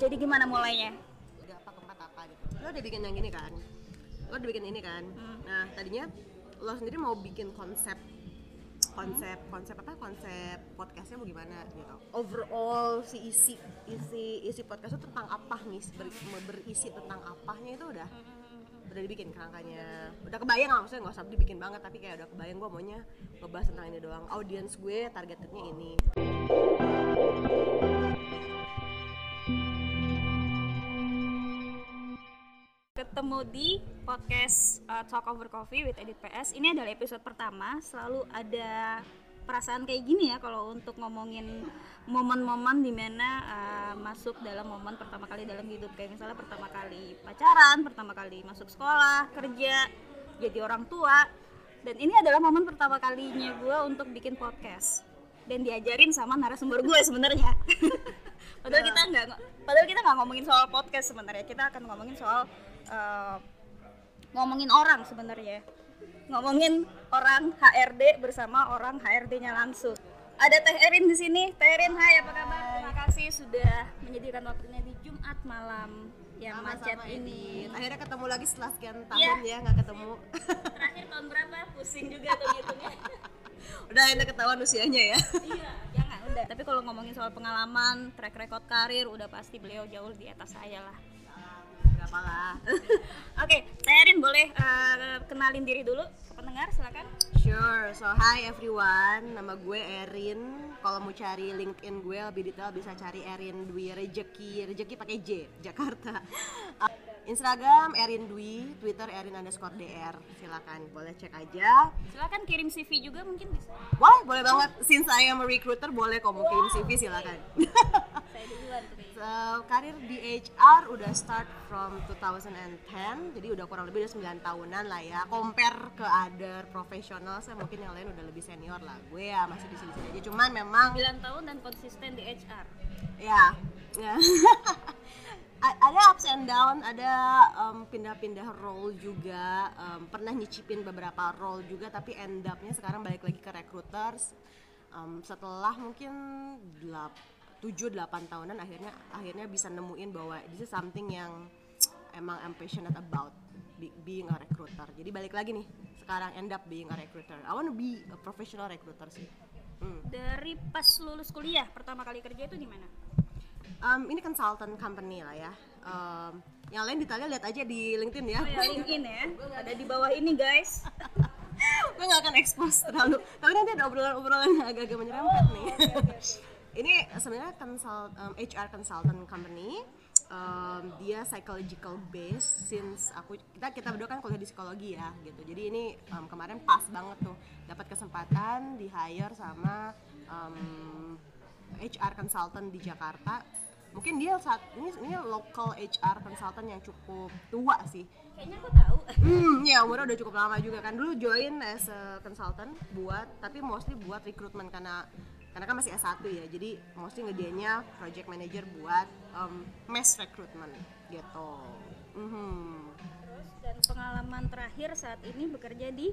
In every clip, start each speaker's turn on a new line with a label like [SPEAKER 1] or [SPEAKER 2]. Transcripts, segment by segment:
[SPEAKER 1] jadi gimana mulainya?
[SPEAKER 2] Udah apa keempat apa gitu. Lo udah bikin yang gini kan? Lo udah bikin ini kan? Nah tadinya lo sendiri mau bikin konsep konsep konsep apa? Konsep podcastnya mau gimana gitu? Overall si isi isi isi podcast itu tentang apa nih ber, berisi tentang apanya itu udah udah dibikin kerangkanya udah kebayang lah maksudnya nggak usah dibikin banget tapi kayak udah kebayang gue maunya ngebahas tentang ini doang. Audience gue targetnya ini
[SPEAKER 1] ketemu di podcast uh, Talk Over Coffee with Edit PS. Ini adalah episode pertama. Selalu ada perasaan kayak gini ya kalau untuk ngomongin momen-momen di mana uh, masuk dalam momen pertama kali dalam hidup kayak misalnya pertama kali pacaran, pertama kali masuk sekolah, kerja, jadi orang tua. Dan ini adalah momen pertama kalinya gue untuk bikin podcast dan diajarin sama narasumber gue sebenarnya. padahal kita nggak padahal kita nggak ngomongin soal podcast sebenarnya kita akan ngomongin soal uh, ngomongin orang sebenarnya. Ngomongin orang HRD bersama orang HRD-nya langsung. Ada Teh Erin di sini. Teh Erin Hai apa kabar? Terima kasih sudah menyediakan waktunya di Jumat malam yang macet ini.
[SPEAKER 2] akhirnya ketemu lagi setelah sekian
[SPEAKER 1] Iya.
[SPEAKER 2] tahun ya nggak ketemu.
[SPEAKER 1] Terakhir tahun berapa? Pusing juga tuh ngitungnya.
[SPEAKER 2] Udah enak ketahuan usianya ya.
[SPEAKER 1] Iya jangan udah. Tapi kalau ngomongin soal pengalaman track record karir udah pasti beliau jauh di atas saya lah
[SPEAKER 2] berapa lah
[SPEAKER 1] oke Terin boleh eh, kenalin diri dulu ke pendengar silakan.
[SPEAKER 2] Sure, so hi everyone, nama gue Erin. Kalau mau cari LinkedIn gue lebih detail bisa cari Erin Dwi Rejeki, Rejeki pakai J, Jakarta. Uh, Instagram Erin Dwi, Twitter Erin underscore DR. Silakan, boleh cek aja.
[SPEAKER 1] silakan kirim CV juga mungkin bisa
[SPEAKER 2] Wah, boleh banget. Since I am a recruiter, boleh kok mau kirim CV silakan.
[SPEAKER 1] saya duluan tuh.
[SPEAKER 2] So, karir di HR udah start from 2010, jadi udah kurang lebih udah 9 tahunan lah ya. Compare ke other professional, saya mungkin yang lain udah lebih senior lah. Gue ya masih di sini aja. Cuman memang
[SPEAKER 1] 9 tahun dan konsisten di HR
[SPEAKER 2] ya. A- ada ups and down, ada um, pindah-pindah role juga. Um, pernah nyicipin beberapa role juga, tapi end up-nya sekarang balik lagi ke recruiters. Um, setelah mungkin 7-8 tahunan akhirnya akhirnya bisa nemuin bahwa this is something yang emang I'm passionate about be- being a recruiter. Jadi balik lagi nih, sekarang end up being a recruiter. I wanna be a professional recruiter sih. Hmm.
[SPEAKER 1] dari pas lulus kuliah pertama kali kerja itu di mana
[SPEAKER 2] Um, ini consultant company lah ya. Um, yang lain detailnya lihat aja di LinkedIn ya.
[SPEAKER 1] oh ya LinkedIn ya ada di bawah ini guys
[SPEAKER 2] Gue gak akan expose terlalu. Tapi nanti ada obrolan-obrolan yang agak-agak menyerempet nih. ini sebenarnya consult, um, HR consultant company. Um, dia psychological base since aku kita kita berdua kan kuliah di psikologi ya gitu jadi ini um, kemarin pas banget tuh dapat kesempatan di hire sama um, HR consultant di Jakarta mungkin dia saat ini ini local HR consultant yang cukup tua sih
[SPEAKER 1] kayaknya aku tahu
[SPEAKER 2] Hmm, ya umurnya udah cukup lama juga kan. Dulu join as a consultant buat tapi mostly buat recruitment karena karena kan masih S1 ya. Jadi mostly ngedianya project manager buat um, mass recruitment gitu. Mhm.
[SPEAKER 1] terus dan pengalaman terakhir saat ini bekerja di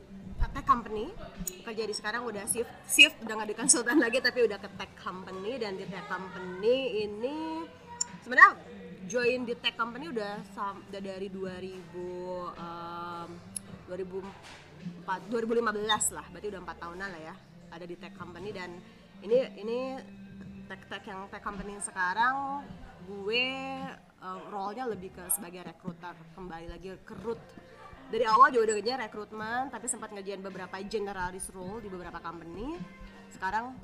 [SPEAKER 2] Tech company. Kerja di sekarang udah shift shift udah nggak di konsultan lagi tapi udah ke tech company. Dan di tech company ini sebenarnya join di tech company udah udah dari 2000 um, 2004 2015 lah. Berarti udah empat tahunan lah ya ada di tech company. Dan ini ini tech tech yang tech company sekarang gue um, role-nya lebih ke sebagai recruiter. Kembali lagi ke root dari awal juga udah ngerjain rekrutmen tapi sempat ngerjain beberapa generalist role di beberapa company. Sekarang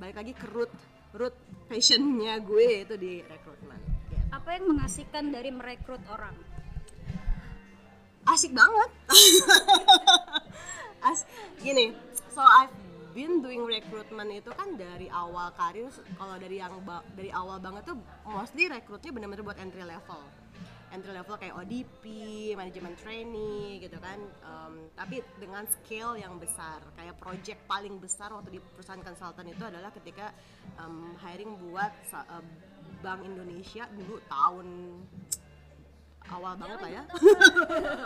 [SPEAKER 2] balik lagi ke root root passionnya gue itu di rekrutmen Gitu.
[SPEAKER 1] apa yang mengasihkan dari merekrut orang?
[SPEAKER 2] Asik banget. As gini so I've been doing recruitment itu kan dari awal karir kalau dari yang dari awal banget tuh mostly rekrutnya bener-bener buat entry level entry level kayak ODP, manajemen trainee gitu kan. Um, tapi dengan scale yang besar kayak project paling besar waktu di perusahaan konsultan itu adalah ketika um, hiring buat uh, Bank Indonesia dulu tahun awal banget lah ya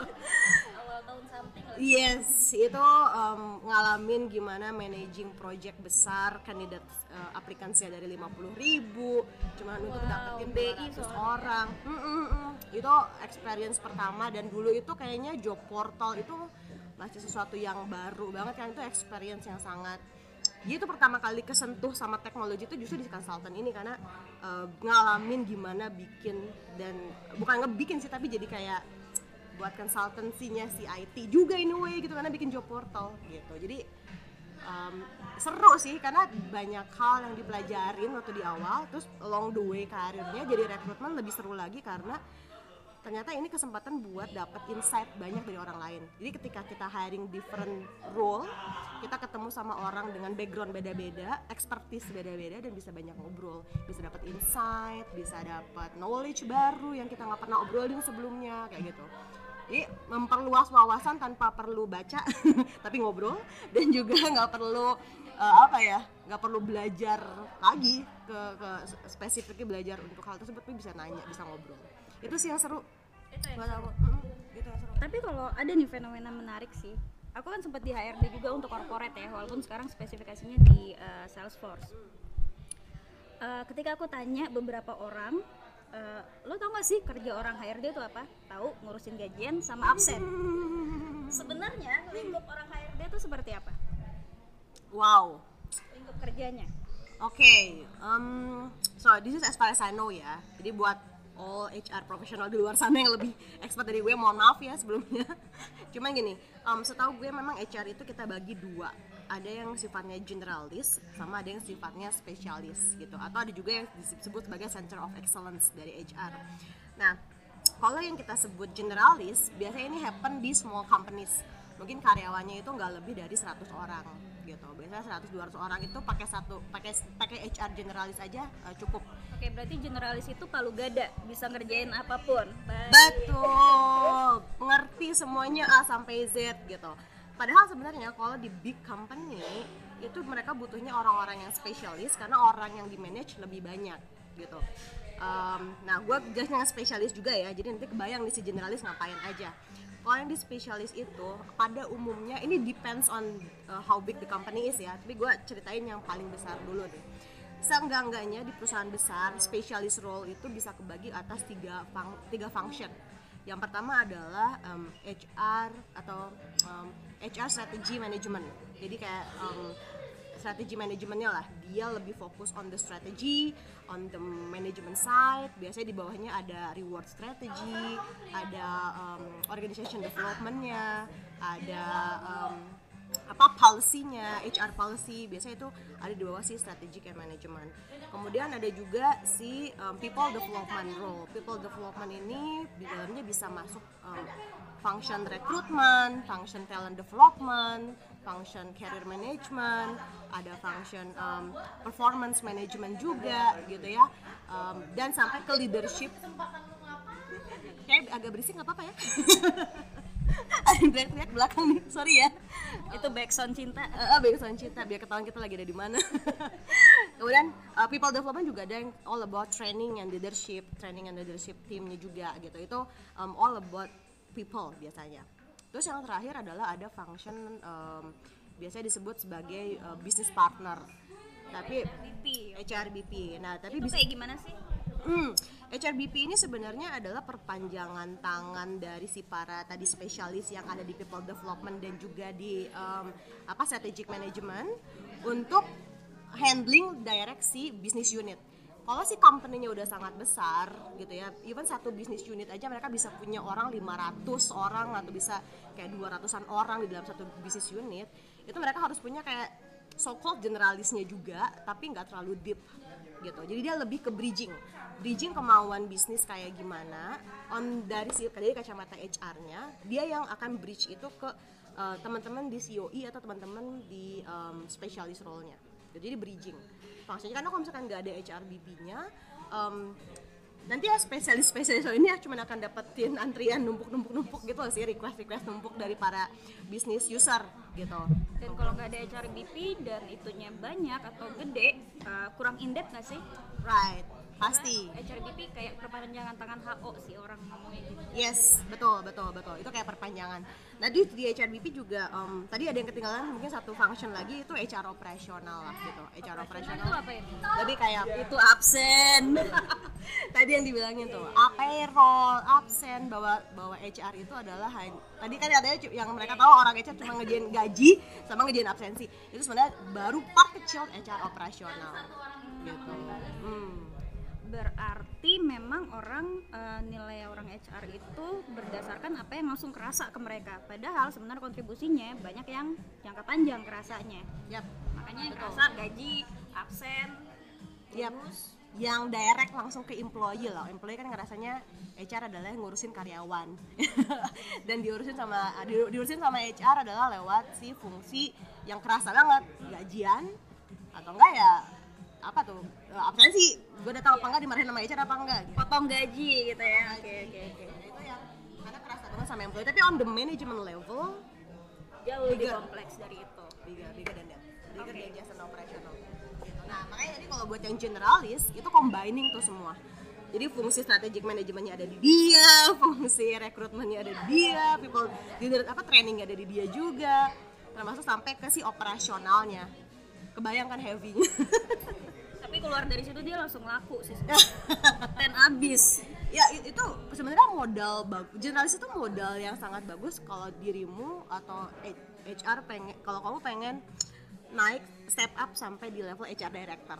[SPEAKER 1] tahun something lah
[SPEAKER 2] Yes, itu um, ngalamin gimana managing project besar kandidat uh, applicants-nya dari 50 ribu cuman untuk dapetin
[SPEAKER 1] BI
[SPEAKER 2] 200
[SPEAKER 1] soalnya.
[SPEAKER 2] orang Mm, mm, mm. itu experience pertama dan dulu itu kayaknya job portal itu masih sesuatu yang baru banget kan itu experience yang sangat dia itu pertama kali kesentuh sama teknologi itu justru di konsultan ini karena eh, ngalamin gimana bikin dan bukan ngebikin sih tapi jadi kayak buat konsultansinya si IT juga in a way gitu karena bikin job portal gitu. Jadi um, seru sih karena banyak hal yang dipelajarin waktu di awal terus along the way karirnya jadi rekrutmen lebih seru lagi karena ternyata ini kesempatan buat dapat insight banyak dari orang lain. Jadi ketika kita hiring different role kita ketemu sama orang dengan background beda-beda expertise beda-beda dan bisa banyak ngobrol. Bisa dapat insight bisa dapat knowledge baru yang kita nggak pernah obrolin sebelumnya kayak gitu jadi memperluas wawasan tanpa perlu baca tapi ngobrol dan juga nggak perlu eh, apa ya nggak perlu belajar lagi ke, ke spesifiknya belajar untuk hal tersebut tapi bisa nanya bisa ngobrol itu sih yang seru
[SPEAKER 1] Itu yang
[SPEAKER 2] buat
[SPEAKER 1] seru.
[SPEAKER 2] aku Mm, gitu yang seru
[SPEAKER 1] Tapi kalau ada nih fenomena menarik sih. Aku kan sempat di HRD juga untuk corporate ya, walaupun sekarang spesifikasinya di eh, Salesforce. Eh, ketika aku tanya beberapa orang, eh, lo tau gak sih kerja orang HRD itu apa? Tahu ngurusin gajian sama absen. Sebenarnya lingkup orang HRD itu seperti apa?
[SPEAKER 2] wow
[SPEAKER 1] Lingkup kerjanya.
[SPEAKER 2] Oke, um, so this is as far as I know ya. Jadi buat all HR profesional di luar sana yang lebih expert dari gue, mohon maaf ya sebelumnya. Cuman gini, um, setahu gue memang HR itu kita bagi dua. Ada yang sifatnya generalis, sama ada yang sifatnya spesialis gitu. Atau ada juga yang disebut sebagai center of excellence dari HR. Nah, kalau yang kita sebut generalis, biasanya ini happen di small companies. Mungkin karyawannya itu nggak lebih dari 100 orang gitu. Biasanya 100 200 orang itu pakai satu pakai pakai HR generalis aja eh, cukup.
[SPEAKER 1] Oke, berarti generalis itu palu gada, bisa ngerjain apa pun. Baik.
[SPEAKER 2] Betul. Mengerti semuanya A sampai Z gitu. Padahal sebenarnya kalau di big company itu mereka butuhnya orang-orang yang spesialis karena orang yang di manage lebih banyak gitu. Um, nah, gue jelasnya spesialis juga ya, jadi nanti kebayang nih si generalis ngapain aja. Kalau yang di spesialis itu pada umumnya ini depends on uh, how big the company is ya, tapi gue ceritain yang paling besar dulu deh seenggak-enggaknya di perusahaan besar specialist role itu bisa kebagi atas tiga fung- tiga function yang pertama adalah um, HR atau um, HR strategy management jadi kayak um, strategi manajemennya lah dia lebih fokus on the strategy on the management side biasanya di bawahnya ada reward strategy ada um, organization developmentnya ada um, apa policy-nya, HR policy biasanya itu ada di bawah si strategic and management. Kemudian ada juga si um, people development role. People development ini di dalamnya bisa masuk um, function recruitment, function talent development, function career management, ada function um, performance management juga gitu ya. Um, dan sampai ke leadership. Kayak agak berisik nggak apa-apa ya? yang teriak-teriak belakang nih, sorry ya.
[SPEAKER 1] Itu backsound cinta.
[SPEAKER 2] uh, backsound cinta biar ketahuan kita lagi ada di mana kemudian uh, people development juga ada yang all about training and leadership training and leadership teamnya juga gitu itu um, all about people biasanya terus yang terakhir adalah ada function um, biasanya disebut sebagai uh, business partner tapi
[SPEAKER 1] BP.
[SPEAKER 2] HRBP nah tapi
[SPEAKER 1] Itu kayak gimana sih?
[SPEAKER 2] Hmm, HRBP ini sebenarnya adalah perpanjangan tangan dari si para tadi spesialis yang ada di people development dan juga di um, apa strategic management untuk handling direksi bisnis unit. Kalau si company-nya udah sangat besar gitu ya, even satu bisnis unit aja mereka bisa punya orang 500 orang atau bisa kayak 200-an orang di dalam satu bisnis unit, itu mereka harus punya kayak so called generalisnya juga, tapi nggak terlalu deep gitu. Jadi dia lebih ke bridging, bridging kemauan bisnis kayak gimana on dari si dari kacamata HR-nya, dia yang akan bridge itu ke uh, teman-teman di COE atau teman-teman di um, specialist role-nya. Jadi bridging. Maksudnya karena kalau misalkan nggak ada HRBP-nya, um, nanti ya spesialis-spesialis ini ya cuma akan dapetin antrian numpuk-numpuk-numpuk gitu loh sih request-request numpuk dari para bisnis user gitu.
[SPEAKER 1] Dan kalau nggak ada HRBP dan itunya banyak atau gede, uh, kurang in-depth nggak sih?
[SPEAKER 2] Right, pasti.
[SPEAKER 1] Karena HRBP kayak perpanjangan tangan HO sih orang ngomongnya gitu.
[SPEAKER 2] Yes, betul, betul, betul. Itu kayak perpanjangan. Nah di, di HRBP juga, um, tadi ada yang ketinggalan mungkin satu function lagi itu HR operasional lah gitu. HR operasional
[SPEAKER 1] Itu apa ya?
[SPEAKER 2] lebih kayak
[SPEAKER 1] Itu absen.
[SPEAKER 2] tadi yang dibilangin tuh ah, payroll absen bahwa bahwa HR itu adalah tadi kan cu- yang mereka tahu orang HR cuma ngejain gaji sama ngejain absensi itu sebenarnya baru part kecil HR operasional gitu hmm.
[SPEAKER 1] Berarti memang orang eh, nilai orang HR itu berdasarkan apa yang langsung kerasa ke mereka. Padahal sebenarnya kontribusinya banyak yang jangka panjang kerasanya.
[SPEAKER 2] Yap.
[SPEAKER 1] makanya yang kerasa gaji absen
[SPEAKER 2] Yap.
[SPEAKER 1] bonus.
[SPEAKER 2] Yang direct langsung ke employee loh. Employee kan ngerasanya HR adalah yang ngurusin karyawan. Dan diurusin sama di- diurusin sama HR adalah lewat si fungsi yang kerasa banget. Gajian atau enggak ya apa tuh? Eh, absensi gue datang apa enggak dimarahin sama HR apa enggak gitu.
[SPEAKER 1] potong gaji gitu ya. Oke oke oke.
[SPEAKER 2] Itu yang karena kerasa banget sama employee. Tapi on the management level
[SPEAKER 1] jauh lebih kompleks dari itu.
[SPEAKER 2] Bigger bigger that bigger
[SPEAKER 1] Oke.
[SPEAKER 2] than just an operational gitu. nah makanya tadi kalau buat yang generalis itu combining tuh semua. Jadi fungsi strategic manajemennya ada di dia fungsi rekrutmennya ada di dia people leader apa trainingnya ada di dia juga. Termasuk sampai ke si operasionalnya. Kebayangkan heavy-nya
[SPEAKER 1] tapi keluar dari situ dia langsung laku sih dan abis
[SPEAKER 2] ya itu sebenarnya modal bagus generalis itu modal yang sangat bagus kalau dirimu atau HR pengen kalau kamu pengen naik step up sampai di level HR director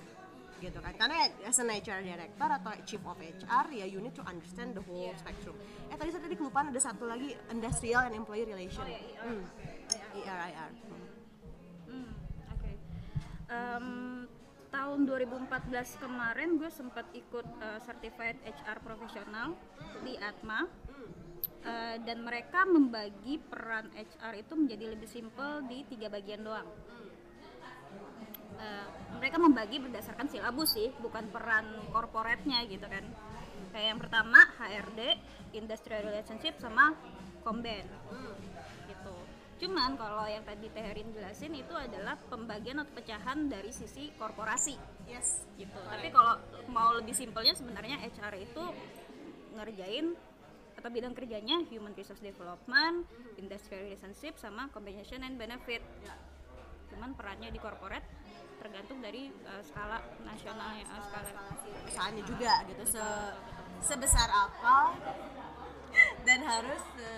[SPEAKER 2] gitu kan karena as an HR director atau chief of HR ya you need to understand the whole spectrum eh tadi saya tadi kelupaan ada satu lagi industrial and employee relation
[SPEAKER 1] Oh, ya, IR.
[SPEAKER 2] hmm. IR IR Hmm.
[SPEAKER 1] Hmm. Em, tahun 2014 kemarin gue sempat ikut eh, certified HR profesional di Atma Eh, dan mereka membagi peran HR itu menjadi lebih simpel di tiga bagian doang. Eh, mereka membagi berdasarkan silabus sih, bukan peran korporatnya gitu kan. Kayak yang pertama HRD, Industrial Relationship sama Komben. Cuman kalau yang tadi Teherin jelasin itu adalah pembagian atau pecahan dari sisi korporasi.
[SPEAKER 2] Yes.
[SPEAKER 1] Gitu. Tapi kalau mau lebih simpelnya sebenarnya HR itu ngerjain atau bidang kerjanya human resource development, industrial relationship sama compensation and benefit. Cuman perannya di corporate tergantung dari eh, skala nasionalnya, eh, skala
[SPEAKER 2] perusahaannya juga gitu. Se sebesar apa dan harus se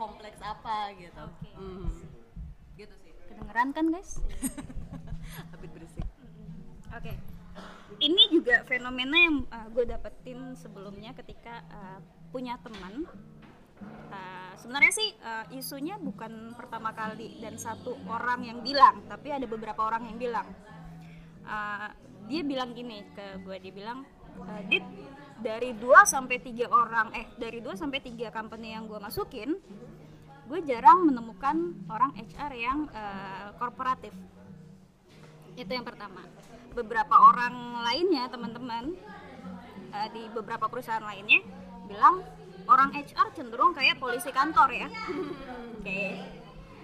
[SPEAKER 2] sekompleks apa gitu
[SPEAKER 1] Oke.
[SPEAKER 2] Hmm. gitu sih
[SPEAKER 1] kedengeran kan guys?
[SPEAKER 2] habis berisik
[SPEAKER 1] Oke. Ini juga fenomena yang gue dapetin sebelumnya ketika uh, punya teman. Uh, sebenarnya sih uh, isunya bukan pertama kali dan satu orang yang bilang, tapi ada beberapa orang yang bilang. Uh, dia bilang gini ke gue, dia bilang, uh, "Dit, dari 2 sampai tiga orang, eh dari 2 sampai tiga company yang gue masukin, gue jarang menemukan orang HR yang uh, korporatif. Itu yang pertama. Beberapa orang lainnya teman-teman eh, di beberapa perusahaan lainnya bilang orang HR cenderung kayak polisi kantor ya. Oke.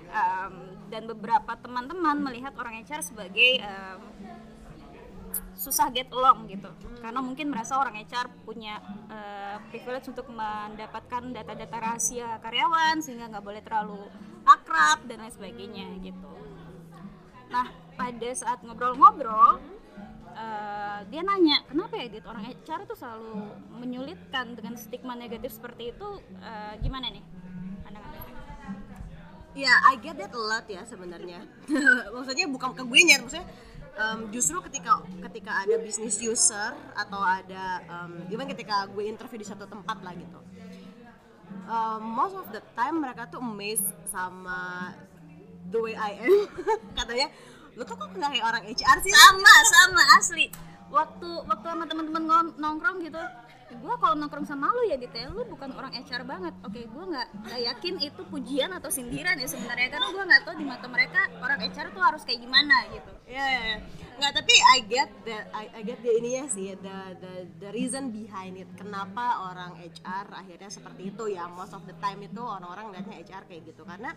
[SPEAKER 1] Em, dan beberapa teman-teman melihat orang HR sebagai em, susah get along gitu. Karena mungkin merasa orang HR punya eh, privilege untuk mendapatkan data-data rahasia karyawan sehingga nggak boleh terlalu akrab dan lain sebagainya gitu. Nah, pada saat ngobrol-ngobrol, eh, dia nanya, kenapa ya orang HR itu selalu menyulitkan dengan stigma negatif seperti itu? eh, gimana nih
[SPEAKER 2] ya I get that a lot ya sebenarnya. Maksudnya bukan ke gue nya maksudnya em, justru ketika ketika ada business user atau ada em, even ketika gue interview di satu tempat lah gitu. Um, most of the time mereka tuh amazed sama the way I am. Katanya lu tuh kok nggak kayak orang HR sih?
[SPEAKER 1] Sama, sama asli. Waktu waktu sama teman-teman nongkrong gitu, gue kalau nongkrong sama lu ya detail lu bukan orang HR banget. Oke, gue nggak nggak yakin itu pujian atau sindiran ya sebenarnya karena gue nggak tahu di mata mereka orang HR tuh harus kayak gimana gitu.
[SPEAKER 2] Ya, ya, ya. nggak tapi I get the I, I get the ininya sih the, the the reason behind it kenapa orang HR akhirnya seperti itu ya most of the time itu orang-orang lihatnya HR kayak gitu karena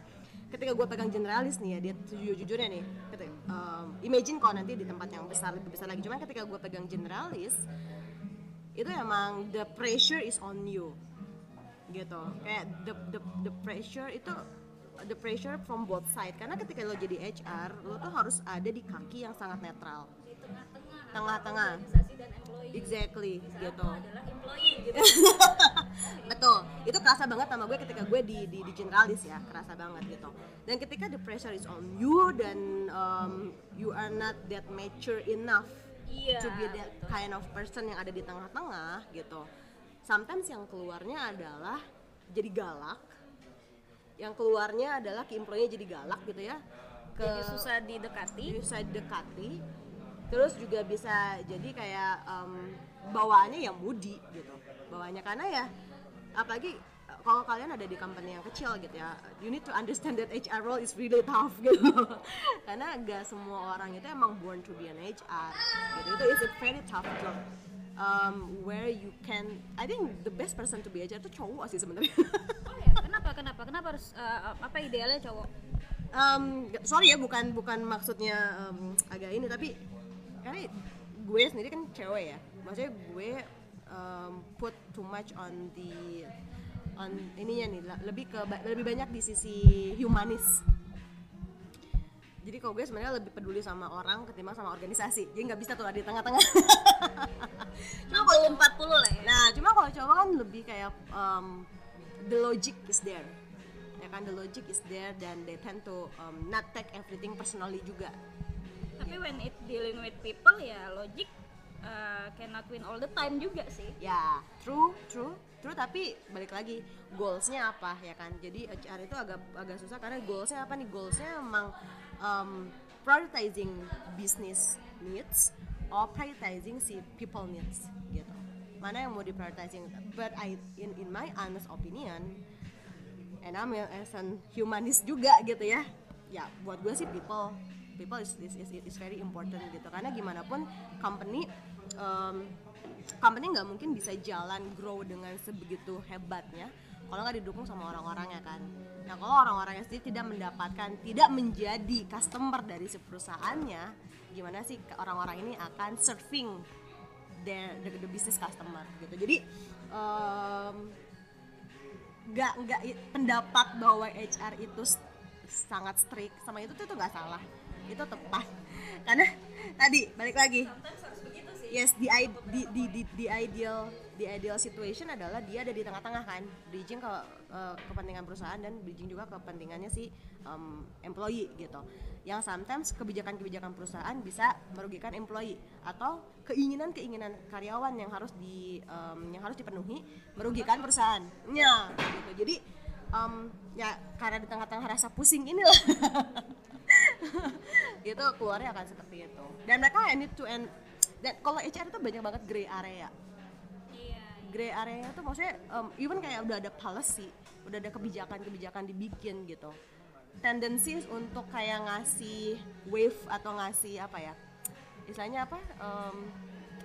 [SPEAKER 2] ketika gue pegang generalis nih ya dia jujur jujurnya nih ketika, um, imagine kalau nanti di tempat yang besar lebih besar lagi cuman ketika gue pegang generalis itu emang the pressure is on you. Gitu. Kayak the the the pressure itu the pressure from both side. Karena ketika lo jadi HR lo tuh harus ada di kaki yang sangat netral. Tengah-tengah.
[SPEAKER 1] Employee.
[SPEAKER 2] Exactly. Gitu.
[SPEAKER 1] Aku adalah employee gitu.
[SPEAKER 2] Betul. Itu kerasa banget sama gue ketika gue di di, di generalis ya. Kerasa banget gitu. Dan ketika the pressure is on you dan um, you are not that mature enough
[SPEAKER 1] iya
[SPEAKER 2] to be that kind of person yang ada di tengah-tengah gitu. Sometimes yang keluarnya adalah jadi galak yang keluarnya adalah ke employee jadi galak gitu ya. Ke
[SPEAKER 1] jadi susah didekati.
[SPEAKER 2] Bisa dekati terus juga bisa jadi kayak um, bawaannya yang moody gitu. Bawaannya karena ya apalagi kalau kalian ada di company yang kecil gitu ya you need to understand that HR role is really tough gitu. Karena gak semua orang itu emang born to be an HR gitu. Itu is a very tough job. Um, where you can I think the best person to be HR itu cowok sih sebenarnya.
[SPEAKER 1] Oh ya kenapa kenapa? Kenapa harus uh, apa idealnya cowok?
[SPEAKER 2] Um, sorry ya bukan bukan maksudnya um, agak ini tapi karena gue sendiri kan cewek ya. Maksudnya gue um, put too much on the on ininya nih lebih ke lebih banyak di sisi humanis. Jadi kalau gue sebenarnya lebih peduli sama orang ketimbang sama organisasi. Jadi nggak bisa tuh ada di tengah-tengah.
[SPEAKER 1] Cuma kalau 40 lah ya.
[SPEAKER 2] Nah, cuma kalau cowok kan lebih kayak um, the logic is there. Ya kan the logic is there dan they tend to um, not take everything personally juga.
[SPEAKER 1] tapi when it dealing with people ya logic uh, cannot win all the time juga sih.
[SPEAKER 2] Ya, true, true, true tapi balik lagi goalsnya apa ya kan. Jadi HR itu agak agak susah karena goalsnya apa nih? Goalsnya emang um, prioritizing business needs or prioritizing si people needs gitu. Mana yang mau di prioritizing? But I in in my honest opinion and I'm as an humanist juga gitu ya ya buat gue sih people people is, is, is, is very important gitu karena gimana pun company um, company nggak mungkin bisa jalan grow dengan sebegitu hebatnya kalau nggak didukung sama orang-orangnya kan. Nah kalau orang-orangnya sendiri tidak mendapatkan tidak menjadi customer dari si perusahaannya gimana sih orang-orang ini akan serving their the, the business customer gitu. Jadi um, nggak nggak i- pendapat bahwa HR itu sangat strict sama itu tuh nggak salah. Itu tepat. Karena tadi balik lagi yes the, di, di, di, di ideal the ideal situation adalah dia ada di tengah-tengah kan. Bridging ke eh, kepentingan perusahaan dan bridging juga kepentingannya si um, employee gitu. Yang sometimes kebijakan-kebijakan perusahaan bisa merugikan employee atau keinginan-keinginan karyawan yang harus di um, yang harus dipenuhi merugikan perusahaannya gitu. Jadi um, ya karena di tengah-tengah rasa pusing inilah itu keluarnya akan seperti itu. Dan mereka need to end dan kalau HR itu banyak banget gray area.
[SPEAKER 1] Iya
[SPEAKER 2] gray area itu maksudnya um, even kayak udah ada policy udah ada kebijakan-kebijakan dibikin gitu. Tendensi untuk kayak ngasih wave atau ngasih apa ya? Istilahnya apa? Um,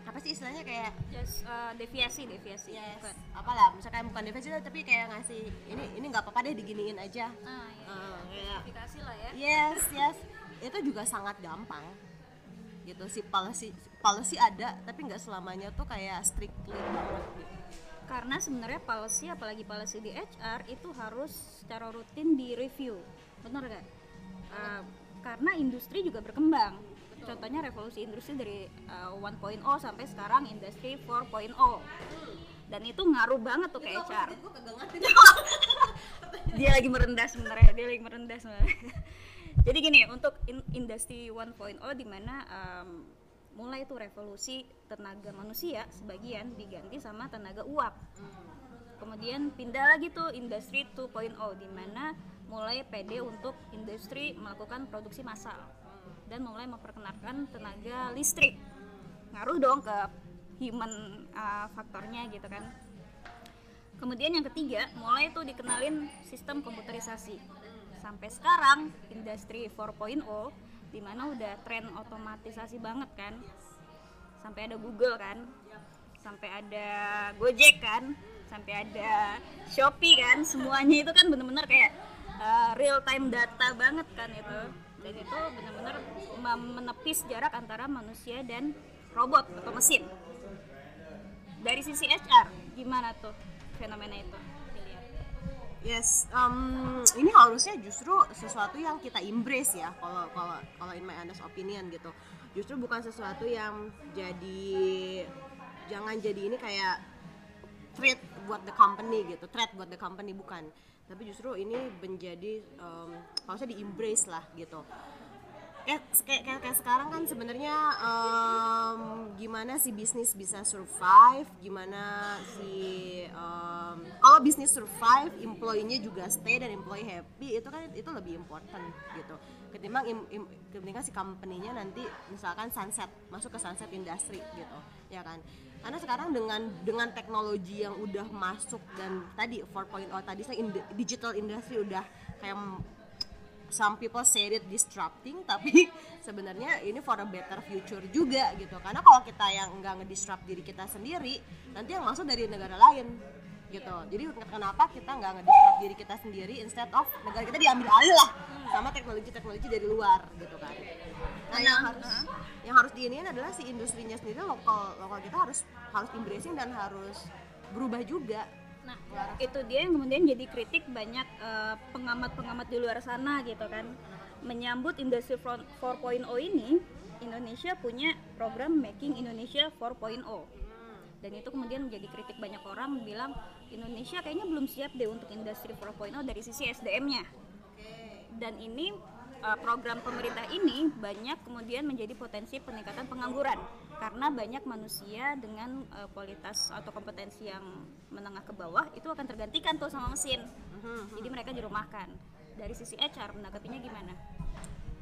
[SPEAKER 2] apa sih istilahnya kayak
[SPEAKER 1] just uh, deviasi deviasi.
[SPEAKER 2] Yes
[SPEAKER 1] bukan.
[SPEAKER 2] apalah misalkan bukan defensi tapi kayak ngasih ini ini nggak apa-apa deh diginiin aja.
[SPEAKER 1] Ah iya
[SPEAKER 2] kayak
[SPEAKER 1] Verifikasi lah ya.
[SPEAKER 2] Yes yes. Itu juga sangat gampang gitu. Si policy policy ada tapi nggak selamanya tuh kayak strictly banget gitu.
[SPEAKER 1] Karena sebenarnya policy apalagi policy di HR itu harus secara rutin di review benar gak? Uh, karena industri juga berkembang. Contohnya revolusi industri dari uh, 1.0 sampai sekarang industri 4.0 dan itu ngaruh banget tuh ke HR dia lagi merendah sebenarnya dia lagi merendah sebenarnya jadi gini untuk in- industri 1.0 di mana um, mulai tuh revolusi tenaga manusia sebagian diganti sama tenaga uap. Kemudian pindah lagi tuh industri 2.0 di mana mulai PD untuk industri melakukan produksi massal dan mulai memperkenalkan tenaga listrik. Ngaruh dong ke human uh, faktornya gitu kan. Kemudian yang ketiga, mulai tuh dikenalin sistem komputerisasi. Sampai sekarang industri 4.0 di mana udah tren otomatisasi banget kan. Sampai ada Google kan. Sampai ada Gojek kan. Sampai ada Shopee kan. Semuanya itu kan bener-bener kayak uh, real time data banget kan itu. Dan itu bener-bener menepis jarak antara manusia dan robot atau mesin dari sisi HR gimana tuh fenomena itu
[SPEAKER 2] Yes, um, ini harusnya justru sesuatu yang kita embrace ya kalau kalau kalau in my honest opinion gitu. Justru bukan sesuatu yang jadi jangan jadi ini kayak threat buat the company gitu threat buat the company bukan tapi justru ini menjadi um, harusnya di embrace lah gitu kayak kayak, kayak, kayak sekarang kan sebenarnya um, gimana si bisnis bisa survive gimana si um, kalau bisnis survive employee-nya juga stay dan employee happy itu kan itu lebih important gitu. Ketimbang im, im, ketimbang si company-nya nanti misalkan sunset masuk ke sunset industry gitu ya kan. Karena sekarang dengan dengan teknologi yang udah masuk dan tadi 4.0 tadi saya in, digital industry udah kayak some people say it disrupting tapi sebenarnya ini for a better future juga gitu. Karena kalau kita yang nggak ngedisrupt diri kita sendiri nanti yang masuk dari negara lain gitu. Jadi kenapa kita nggak ngedisrupt diri kita sendiri instead of negara kita diambil alih lah sama teknologi-teknologi dari luar gitu kan. Nah yang harus yang harus diinin adalah si industrinya sendiri lokal lokal kita harus harus embracing dan harus berubah juga
[SPEAKER 1] Nah, itu dia yang kemudian jadi kritik banyak uh, pengamat-pengamat di luar sana gitu kan. Menyambut industri 4.0 ini, Indonesia punya program Making Indonesia 4.0. Dan itu kemudian menjadi kritik banyak orang bilang Indonesia kayaknya belum siap deh untuk industri 4.0 dari sisi SDM-nya. Dan ini uh, program pemerintah ini banyak kemudian menjadi potensi peningkatan pengangguran. Karena banyak manusia dengan uh, kualitas atau kompetensi yang menengah ke bawah itu akan tergantikan tuh sama mesin. Jadi mereka dirumahkan. Dari sisi HR menanggapinya gimana?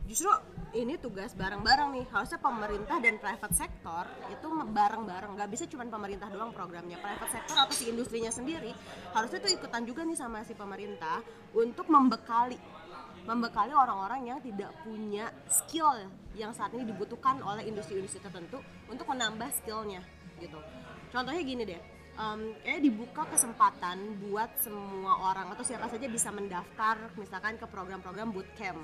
[SPEAKER 2] Justru ini tugas bareng-bareng nih. Harusnya pemerintah dan private sector itu bareng-bareng. Nggak bisa cuma pemerintah doang programnya. Private sector atau si industrinya sendiri harusnya tuh ikutan juga nih sama si pemerintah untuk membekali membekali orang-orang yang tidak punya skill yang saat ini dibutuhkan oleh industri-industri tertentu untuk menambah skillnya gitu. Contohnya gini deh, um, kayak dibuka kesempatan buat semua orang atau siapa saja bisa mendaftar misalkan ke program-program bootcamp.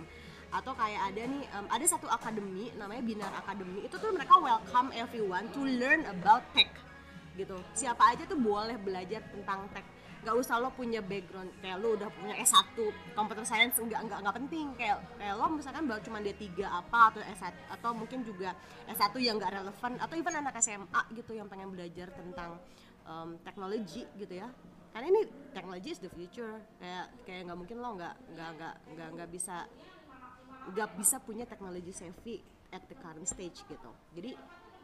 [SPEAKER 2] Atau kayak ada nih um, ada satu akademi namanya Binar Academy itu tuh mereka welcome everyone to learn about tech gitu. Siapa aja tuh boleh belajar tentang tech nggak usah lo punya background kayak lo udah punya S1 computer science nggak nggak nggak penting. Kayak kayak lo misalkan baru cuma dia tiga apa atau S1 atau mungkin juga S1 yang nggak relevan atau even anak SMA gitu yang pengen belajar tentang um, teknologi gitu ya. Karena ini teknologi is the future. Kayak kayak nggak mungkin lo nggak nggak nggak nggak nggak bisa nggak bisa punya teknologi savvy at the current stage gitu. Jadi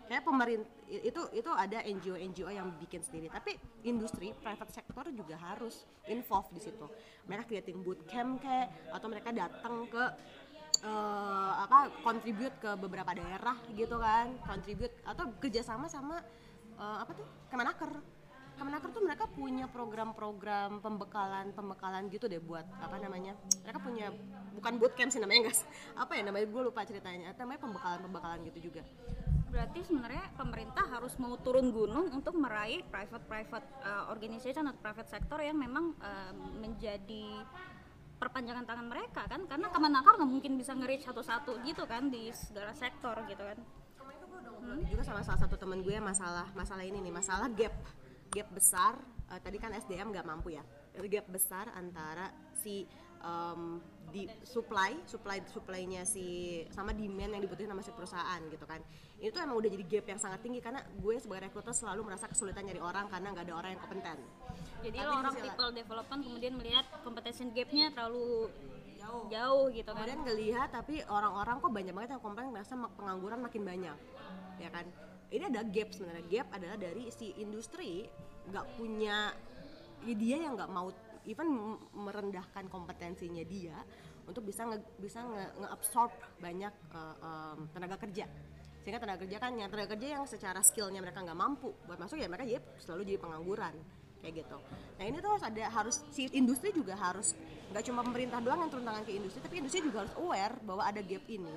[SPEAKER 2] kayak pemerintah itu itu ada NGO NGO yang bikin sendiri. Tapi industri private sector juga harus involve di situ. Mereka creating bootcamp kayak atau mereka datang ke uh, apa contribute ke beberapa daerah gitu kan. Contribute atau kerjasama sama uh, apa tuh Kemenaker. Kemenaker tuh mereka punya program-program pembekalan pembekalan gitu deh buat apa namanya mereka punya bukan bootcamp sih namanya guys. Apa ya namanya gue lupa ceritanya. Namanya pembekalan pembekalan gitu juga
[SPEAKER 1] berarti sebenarnya pemerintah harus mau turun gunung untuk meraih private private uh, organization atau private sector yang memang uh, menjadi perpanjangan tangan mereka kan? Karena Kemenaker nggak mungkin bisa nge satu-satu gitu kan di segala sektor gitu kan.
[SPEAKER 2] Hmm? juga sama salah satu temen gue masalah masalah ini nih masalah gap gap besar uh, tadi kan SDM nggak mampu ya. Gap besar antara si um, di supply supply supply-nya si sama demand yang dibutuhin sama si perusahaan gitu kan. Ini tuh emang udah jadi gap yang sangat tinggi karena gue sebagai rekruter selalu merasa kesulitan nyari orang karena nggak ada orang yang kompeten.
[SPEAKER 1] Jadi lo orang people development kemudian melihat competition gapnya terlalu jauh. jauh gitu
[SPEAKER 2] kan. Kemudian ngelihat tapi orang-orang kok banyak banget yang komplain merasa pengangguran makin banyak ya kan? Ini ada gap sebenarnya. Gap adalah dari si industri nggak punya ya dia yang nggak mau even merendahkan kompetensinya dia untuk bisa nge, bisa nge, nge banyak uh, um, tenaga kerja. Sehingga tenaga kerja kan yang tenaga kerja yang secara skillnya mereka nggak mampu buat masuk ya mereka jadi selalu jadi pengangguran kayak gitu. Nah ini tuh harus ada harus si industri juga harus nggak cuma pemerintah doang yang turun tangan ke industri tapi industri juga harus aware bahwa ada gap ini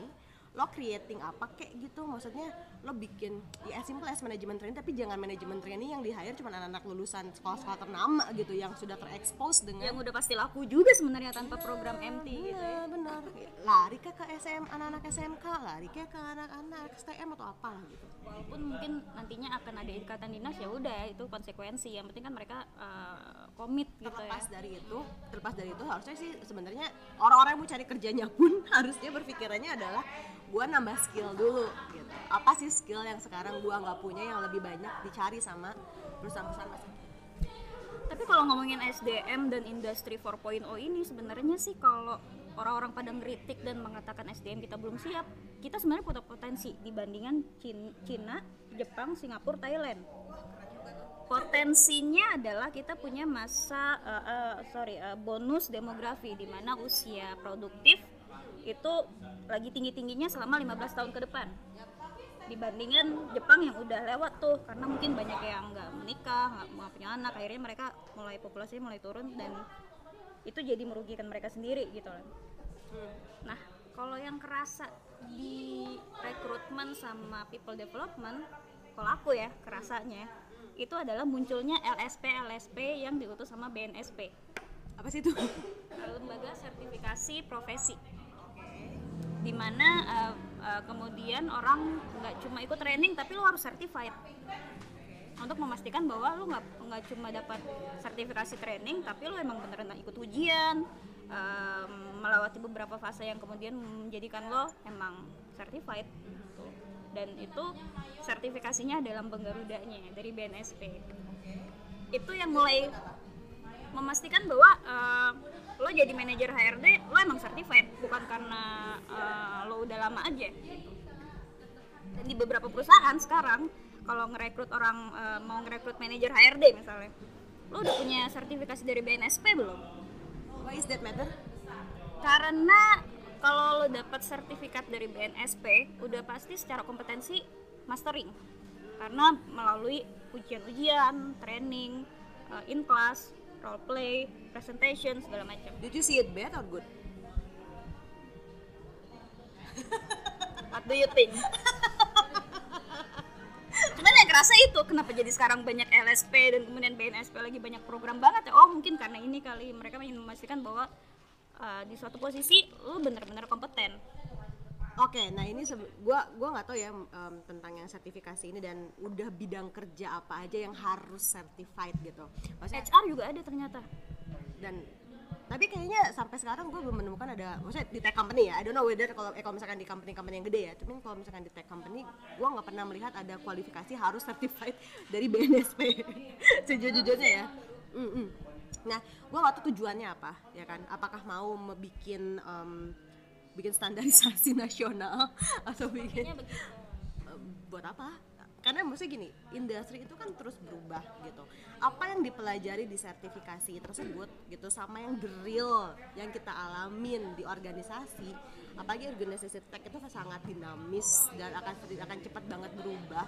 [SPEAKER 2] lo creating apa kayak gitu. Maksudnya lo bikin ya as simple as manajemen training tapi jangan manajemen training yang di hire cuma anak-anak lulusan sekolah-sekolah ternama gitu yang sudah terekspos dengan
[SPEAKER 1] yang udah pasti laku juga sebenarnya tanpa program MT
[SPEAKER 2] bener,
[SPEAKER 1] gitu ya.
[SPEAKER 2] Benar lari ke ke SM anak-anak SMK lari ke ke anak-anak STM atau apa gitu.
[SPEAKER 1] Walaupun mungkin nantinya akan ada ikatan dinas ya udah itu konsekuensi. Yang penting kan mereka uh, komit gitu
[SPEAKER 2] terlepas
[SPEAKER 1] ya.
[SPEAKER 2] dari itu terlepas dari itu harusnya sih sebenarnya orang-orang yang mau cari kerjanya pun harusnya berpikirannya adalah gue nambah skill dulu gitu apa sih skill yang sekarang gue nggak punya yang lebih banyak dicari sama perusahaan-perusahaan masa kini
[SPEAKER 1] Tapi kalau ngomongin SDM dan industri 4.0 ini sebenarnya sih kalau orang-orang pada ngeritik dan mengatakan SDM kita belum siap, kita sebenarnya punya potensi dibandingkan Cin- Cina, Jepang, Singapura, Thailand. Potensinya adalah kita punya masa eh, eh, sorry eh, bonus demografi di mana usia produktif itu lagi tinggi-tingginya selama 15 tahun ke depan. Dibandingkan Jepang yang udah lewat tuh karena mungkin banyak yang nggak menikah nggak nggak punya anak akhirnya mereka mulai populasinya mulai turun dan itu jadi merugikan mereka sendiri gitu loh. Nah kalau yang kerasa di rekrutmen sama people development kalau aku ya kerasanya itu adalah munculnya LSP LSP yang diutus sama BNSP
[SPEAKER 2] apa sih itu?
[SPEAKER 1] Lembaga sertifikasi profesi. Di mana uh, uh, kemudian orang nggak cuma ikut training tapi lo harus certified. Untuk memastikan bahwa lo nggak nggak cuma dapat sertifikasi training tapi lo emang beneran ikut ujian um, melewati beberapa fase yang kemudian menjadikan lo emang certified. Dan itu sertifikasinya dalam penggarudanya dari BNSP itu yang mulai memastikan bahwa uh, lo jadi manajer HRD lo emang certified bukan karena uh, lo udah lama aja. Dan di beberapa perusahaan sekarang kalau ngerekrut orang uh, mau ngerekrut manajer HRD misalnya lo udah punya sertifikasi dari BNSP belum?
[SPEAKER 2] Why is that matter?
[SPEAKER 1] Karena kalau lo dapat sertifikat dari BNSP udah pasti secara kompetensi mastering. Karena melalui ujian-ujian training uh, in class role play presentation segala macam.
[SPEAKER 2] Did you see it bad or good?
[SPEAKER 1] What do you think? Cuman yang kerasa itu kenapa jadi sekarang banyak LSP dan kemudian BNSP lagi banyak program banget ya? Oh mungkin karena ini kali. Mereka ingin memastikan bahwa uh, di suatu posisi lo bener-bener kompeten
[SPEAKER 2] Oke, nah ini sebe- gua gua nggak tahu ya em, tentang yang sertifikasi ini dan udah bidang kerja apa aja yang harus certified gitu. Maksudnya
[SPEAKER 1] HR juga ada ternyata
[SPEAKER 2] dan tapi kayaknya sampai sekarang gue belum menemukan ada maksudnya di tech company ya I don't know whether kalau eh, kalau misalkan di company-company yang gede ya tapi kalau misalkan di tech company gue nggak pernah melihat ada kualifikasi harus certified dari BNSP sejujurnya ya Mm-mm. Nah gue nggak tahu tujuannya apa ya kan apakah mau bikin em, bikin standarisasi nasional atau bikin buat apa? Karena maksudnya gini, industri itu kan terus berubah gitu. Apa yang dipelajari di sertifikasi tersebut gitu sama yang the real yang kita alamin di organisasi, apalagi organisasi tech itu sangat dinamis dan akan akan cepat banget berubah.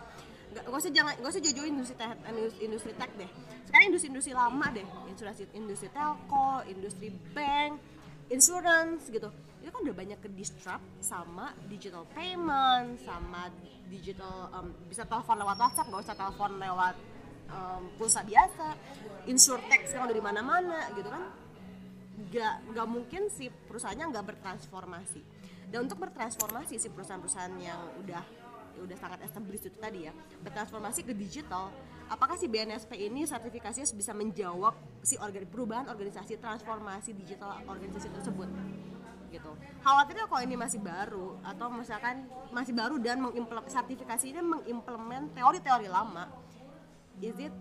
[SPEAKER 2] Gak, gak usah jangan gak usah jojoin industri tech, industri, tech deh. Sekarang industri-industri lama deh, industri industri telco, industri bank, insurance gitu. Itu kan udah banyak ke disrupt sama digital payment sama digital um, bisa telepon lewat WhatsApp nggak usah telepon lewat um, pulsa biasa. Insurtech sekarang udah di mana-mana gitu kan. Nggak nggak mungkin si perusahaannya nggak bertransformasi. Dan untuk bertransformasi si perusahaan-perusahaan yang udah udah sangat established itu tadi ya. Bertransformasi ke digital apakah si BNSP ini sertifikasinya bisa menjawab si organ perubahan organisasi transformasi digital organisasi tersebut? Gitu. Khawatirnya kalau ini masih baru atau misalkan masih baru dan mengimplement sertifikasinya mengimplement teori-teori lama is it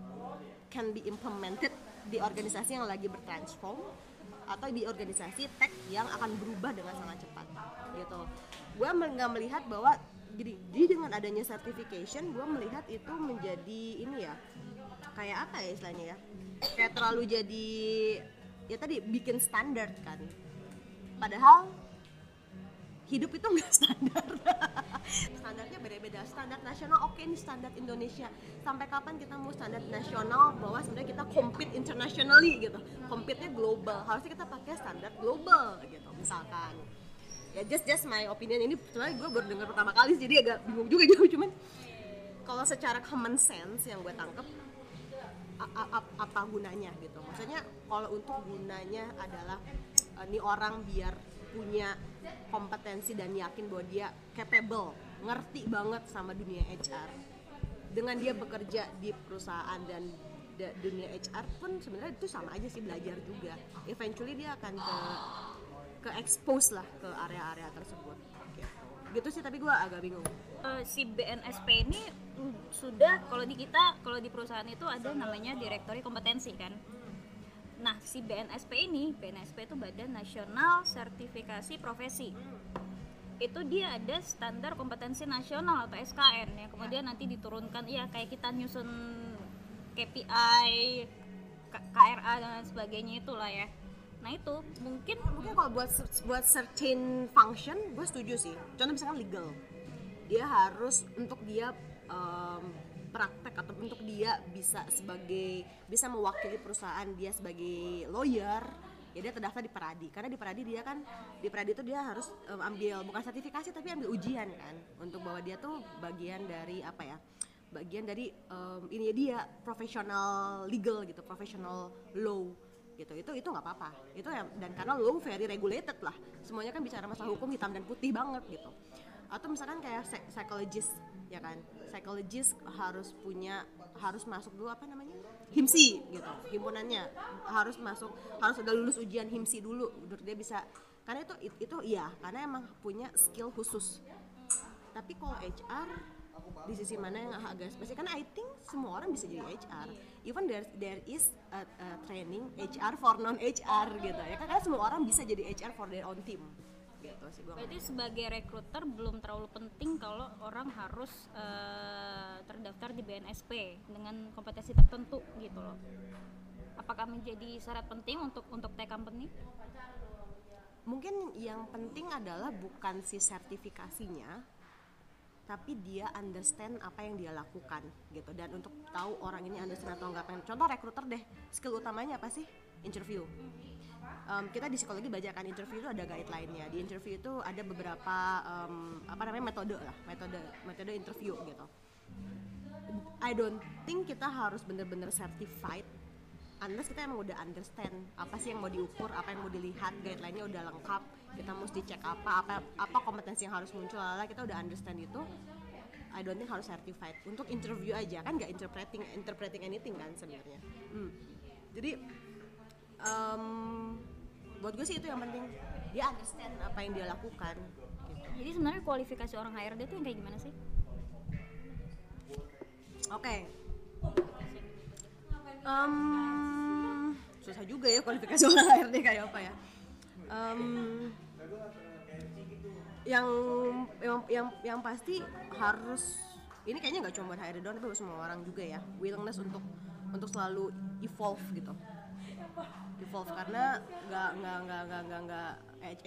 [SPEAKER 2] can be implemented di organisasi yang lagi bertransform atau di organisasi tech yang akan berubah dengan sangat cepat? Gitu. Gue nggak melihat bahwa jadi, jadi dengan adanya certification gue melihat itu menjadi ini ya kayak apa ya istilahnya ya? Kayak terlalu jadi ya tadi bikin standar kan. Padahal hidup itu nggak standar. Standarnya beda-beda. Standar nasional oke ini standar Indonesia. Sampai kapan kita mau standar nasional bahwa sebenarnya kita compete internationally gitu? Compete-nya global. Harusnya kita pakai standar global gitu misalkan ya just just my opinion. Ini sebenarnya gue baru dengar pertama kali jadi agak bingung juga jauh cuman kalau secara common sense yang gue tangkep apa gunanya gitu? Maksudnya kalau untuk gunanya adalah ini orang biar punya kompetensi dan yakin bahwa dia capable ngerti banget sama dunia HR dengan dia bekerja di perusahaan dan da- dunia HR pun sebenarnya itu sama aja sih belajar juga. Eventually dia akan ke ke expose lah ke area-area tersebut. Gitu. sih tapi gue agak bingung.
[SPEAKER 1] Eh, si BNSP ini mm, sudah kalau di kita kalau di perusahaan itu ada namanya direktori kompetensi kan? Nah si BNSP ini BNSP itu Badan Nasional Sertifikasi Profesi. Itu dia ada standar kompetensi nasional atau SKN yang kemudian nanti diturunkan ya kayak kita nyusun KPI KRA dan sebagainya itulah ya nah itu. Mungkin
[SPEAKER 2] mungkin kalau buat buat certain function gue setuju sih. Contoh misalkan legal. Dia harus untuk dia em, praktek atau untuk dia bisa sebagai bisa mewakili perusahaan dia sebagai lawyer ya dia terdaftar di Peradi karena di Peradi dia kan di Peradi itu dia harus em, ambil bukan sertifikasi tapi ambil ujian kan. Untuk bahwa dia tuh bagian dari apa ya bagian dari em, ini dia profesional legal gitu profesional law gitu. Itu itu nggak apa-apa. Itu ya dan karena law very regulated lah. Semuanya kan bicara masalah hukum hitam dan putih banget gitu. Atau misalkan kayak psychologist ya kan? Psychologist harus punya harus masuk dulu apa namanya? Himsi gitu. Himpunannya. Harus masuk harus udah lulus ujian himsi dulu. Biar dia bisa. Karena itu itu, itu iya. Karena emang punya skill khusus. Tapi kalau HR di sisi mana yang agak spesifik? Karena I think semua orang bisa jadi HR even there there is a, a training HR for non HR gitu ya. Karena semua orang bisa jadi HR for their own team. Gitu sih gua
[SPEAKER 1] Berarti sebagai rekruter belum terlalu penting kalau orang harus eh, terdaftar di BNSP dengan kompetensi tertentu gitu loh. Apakah menjadi syarat penting untuk untuk tech company?
[SPEAKER 2] mungkin yang penting adalah bukan si sertifikasinya tapi dia understand apa yang dia lakukan gitu. Dan untuk tahu orang ini understand atau enggak pengen contoh rekruter deh. Skill utamanya apa sih? Interview. Em, kita di psikologi belajar kan interview itu ada guideline-nya. Di interview itu ada beberapa em, apa namanya metode lah metode metode interview gitu. I don't think kita harus bener-bener certified unless kita emang udah understand apa sih yang mau diukur, apa yang mau dilihat, guideline-nya udah lengkap, kita mesti cek apa, apa apa kompetensi yang harus muncul, lala kita udah understand itu. I don't think harus certified untuk interview aja kan nggak interpreting interpreting anything kan sebenarnya. Hmm. Jadi em, buat gue sih itu yang penting dia understand apa yang dia lakukan. Gitu.
[SPEAKER 1] Jadi sebenarnya kualifikasi orang HRD itu yang kayak gimana sih?
[SPEAKER 2] Oke. Em, susah juga ya kualifikasi orang HRD kayak apa ya. Em, yang yang yang yang pasti harus ini kayaknya nggak cuma buat HRD doang tapi buat semua orang juga ya. Willingness untuk untuk selalu evolve gitu. Evolve karena nggak nggak nggak nggak nggak nggak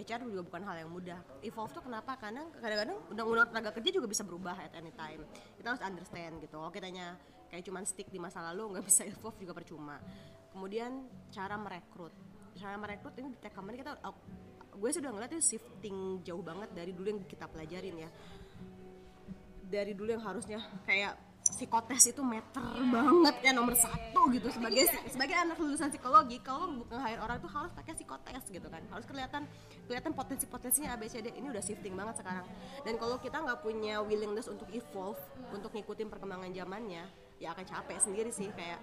[SPEAKER 2] HR juga bukan hal yang mudah. Evolve tuh kenapa? Karena kadang-kadang undang-undang tenaga kerja juga bisa berubah at any time. Kita harus understand gitu. Kalau kitanya kayak cuman stick di masa lalu nggak bisa evolve juga percuma kemudian cara merekrut. Cara merekrut ini di tech company kita gue sudah ngeliat itu shifting jauh banget dari dulu yang kita pelajarin ya. Dari dulu yang harusnya kayak psikotes itu meter banget ya nomor satu gitu. Sebagai sebagai anak lulusan psikologi kalau bukan hire orang itu harus pakai psikotes gitu kan. Harus kelihatan kelihatan potensi potensinya ABCD ini udah shifting banget sekarang. Dan kalau kita nggak punya willingness untuk evolve untuk ngikutin perkembangan zamannya ya akan capek sendiri sih kayak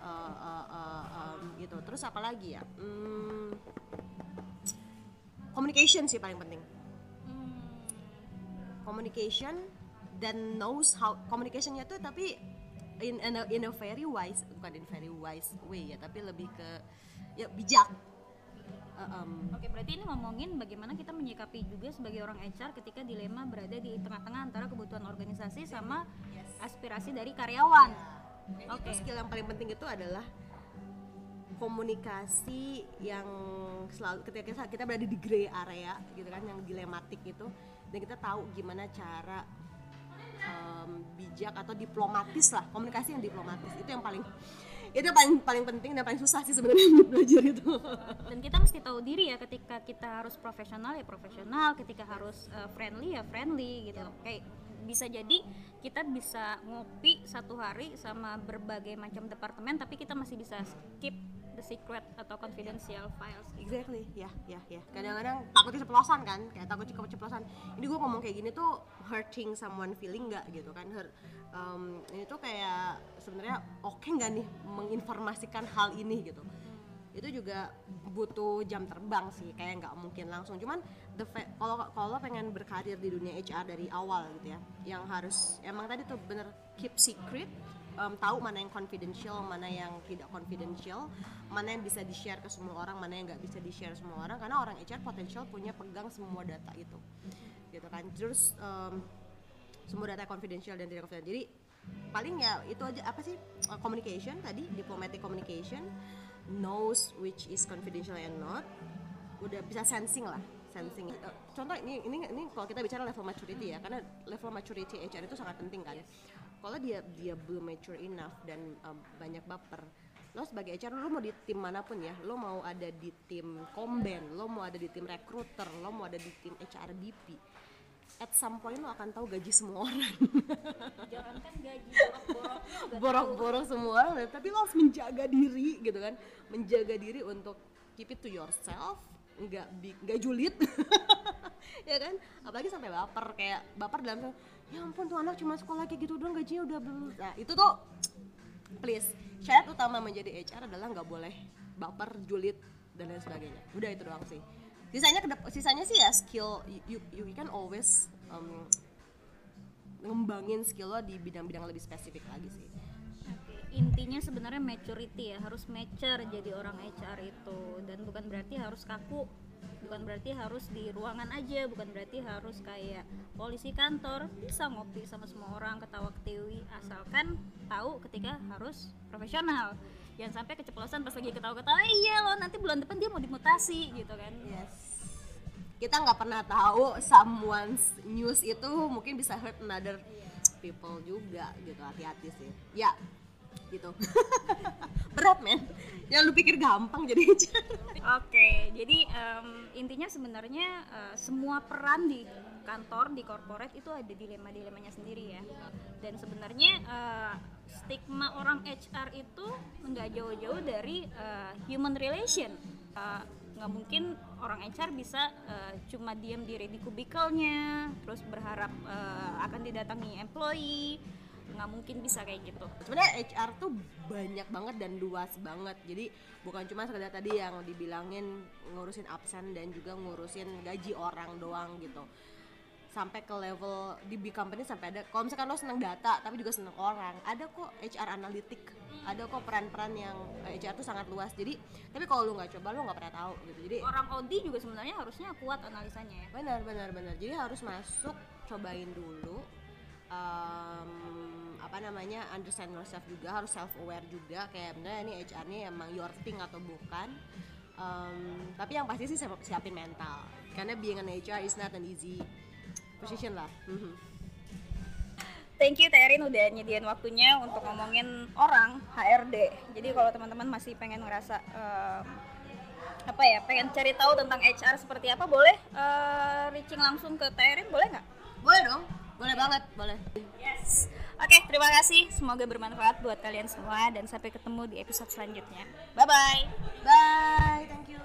[SPEAKER 2] uh, uh, uh, um, gitu. Terus apa lagi ya? Hmm, communication sih paling penting. Communication dan knows how communicationnya tuh tapi in in a, in a very wise bukan in very wise way ya tapi lebih ke ya bijak. Uh, um,
[SPEAKER 1] Oke, berarti ini ngomongin bagaimana kita menyikapi juga sebagai orang HR ketika dilema berada di tengah-tengah antara kebutuhan organisasi sama aspirasi dari karyawan.
[SPEAKER 2] Dan
[SPEAKER 1] Oke.
[SPEAKER 2] itu skill yang paling penting itu adalah komunikasi yang selalu ketika kita, berada di gray area gitu kan yang dilematik itu dan kita tahu gimana cara em, bijak atau diplomatis lah komunikasi yang diplomatis itu yang paling itu paling paling penting dan paling susah sih sebenarnya belajar itu
[SPEAKER 1] Dan kita mesti tahu diri ya ketika kita harus profesional ya profesional, ketika harus uh, friendly ya friendly gitu. Kayak bisa jadi kita bisa ngopi satu hari sama berbagai macam departemen tapi kita masih bisa skip the secret atau confidential files gitu.
[SPEAKER 2] Exactly, ya, ya, ya. Kadang-kadang takut keceplosan kan, kayak takut keceplosan. Ini gue ngomong kayak gini tuh hurting someone feeling nggak gitu kan? Hurt, um, ini tuh kayak sebenarnya oke nggak nih menginformasikan hal ini gitu. Itu juga butuh jam terbang sih kayak nggak mungkin langsung. Cuman the kalau kalau pengen berkarir di dunia HR dari awal gitu ya yang harus emang tadi tuh bener keep secret um, tahu mana yang confidential mana yang tidak confidential mana yang bisa di share ke semua orang mana yang nggak bisa di share semua orang karena orang HR potensial punya pegang semua data itu gitu kan. Terus um, semua data confidential dan tidak confidential. Jadi paling ya itu aja apa sih uh, communication tadi diplomatic communication knows which is confidential and not udah bisa sensing lah sensing. Uh, contoh ini ini ini kalau kita bicara level maturity ya karena level maturity HR itu sangat penting kan. Kalau dia dia belum mature enough dan um, banyak baper lo sebagai HR lo mau di tim mana pun ya lo mau ada di tim komben lo mau ada di tim recruiter lo mau ada di tim HR BP at some point lo akan tahu gaji semua orang.
[SPEAKER 1] Jangankan gaji borok-borok
[SPEAKER 2] borok-borok semua orang. Tapi lo harus menjaga diri gitu kan. Menjaga diri untuk keep it to yourself. Nggak nggak julid. Ya kan? Apalagi sampai baper. Kayak baper dalam ya ampun tuh anak cuma sekolah kayak gitu doang gajinya udah belum nah itu tuh please. Syarat utama menjadi HR adalah nggak boleh baper julid dan lain sebagainya. Udah itu doang sih sisanya sisanya sih ya skill you, you, you can always um, ngembangin skill lo di bidang-bidang lebih spesifik lagi sih.
[SPEAKER 1] Intinya sebenarnya maturity ya harus mature jadi orang HR itu. Dan bukan berarti harus kaku bukan berarti harus di ruangan aja bukan berarti harus kayak polisi kantor bisa ngopi sama semua orang ketawa ketiwi asalkan tahu ketika harus profesional jangan sampai keceplosan pas lagi ketawa-ketawa "Eh, iya loh nanti bulan depan dia mau dimutasi gitu kan
[SPEAKER 2] Yes. Kita nggak pernah tahu someone's news itu mungkin bisa hurt another people juga gitu. Hati-hati sih. Ya, gitu. Berat men. Yang lu pikir gampang jadi
[SPEAKER 1] Oke, jadi em, intinya sebenarnya eh, semua peran di kantor di corporate itu ada dilema-dilemanya sendiri ya. Dan sebenarnya eh, stigma orang HR itu nggak jauh-jauh dari eh, human relation. Eh, nggak mungkin orang HR bisa eh, cuma diam diri di kubikelnya, terus berharap eh, akan didatangi employee. Nggak mungkin bisa kayak gitu.
[SPEAKER 2] sebenarnya HR tuh banyak banget dan luas banget. Jadi bukan cuma sekedar tadi yang dibilangin ngurusin absen dan juga ngurusin gaji orang doang gitu. Sampai ke level di big company sampai ada kalau misalkan lo seneng data tapi juga seneng orang, ada kok HR analitik. Ada kok peran-peran yang eh, HR tuh sangat luas. Jadi tapi kalau lu nggak coba lu nggak pernah tahu gitu. Jadi
[SPEAKER 1] Orang Audi juga sebenarnya harusnya kuat analisanya ya.
[SPEAKER 2] benar benar benar jadi harus masuk cobain dulu Em, apa namanya understand yourself juga harus self aware juga kayak bener ini HR nya emang your thing atau bukan Em, tapi yang pasti sih siap- siapin mental karena being an HR is not an easy position lah Mhm.
[SPEAKER 1] Thank you Terin udah nyediain waktunya untuk ngomongin orang HRD. Jadi kalau teman-teman masih pengen ngerasa eh, apa ya, pengen cari tahu tentang HR seperti apa, boleh eh, reaching langsung ke Terin, boleh nggak?
[SPEAKER 2] boleh dong boleh banget boleh
[SPEAKER 1] Yes. Oke, terima kasih. Semoga bermanfaat buat kalian semua dan sampai ketemu di episode selanjutnya. Bye bye.
[SPEAKER 2] bye thank you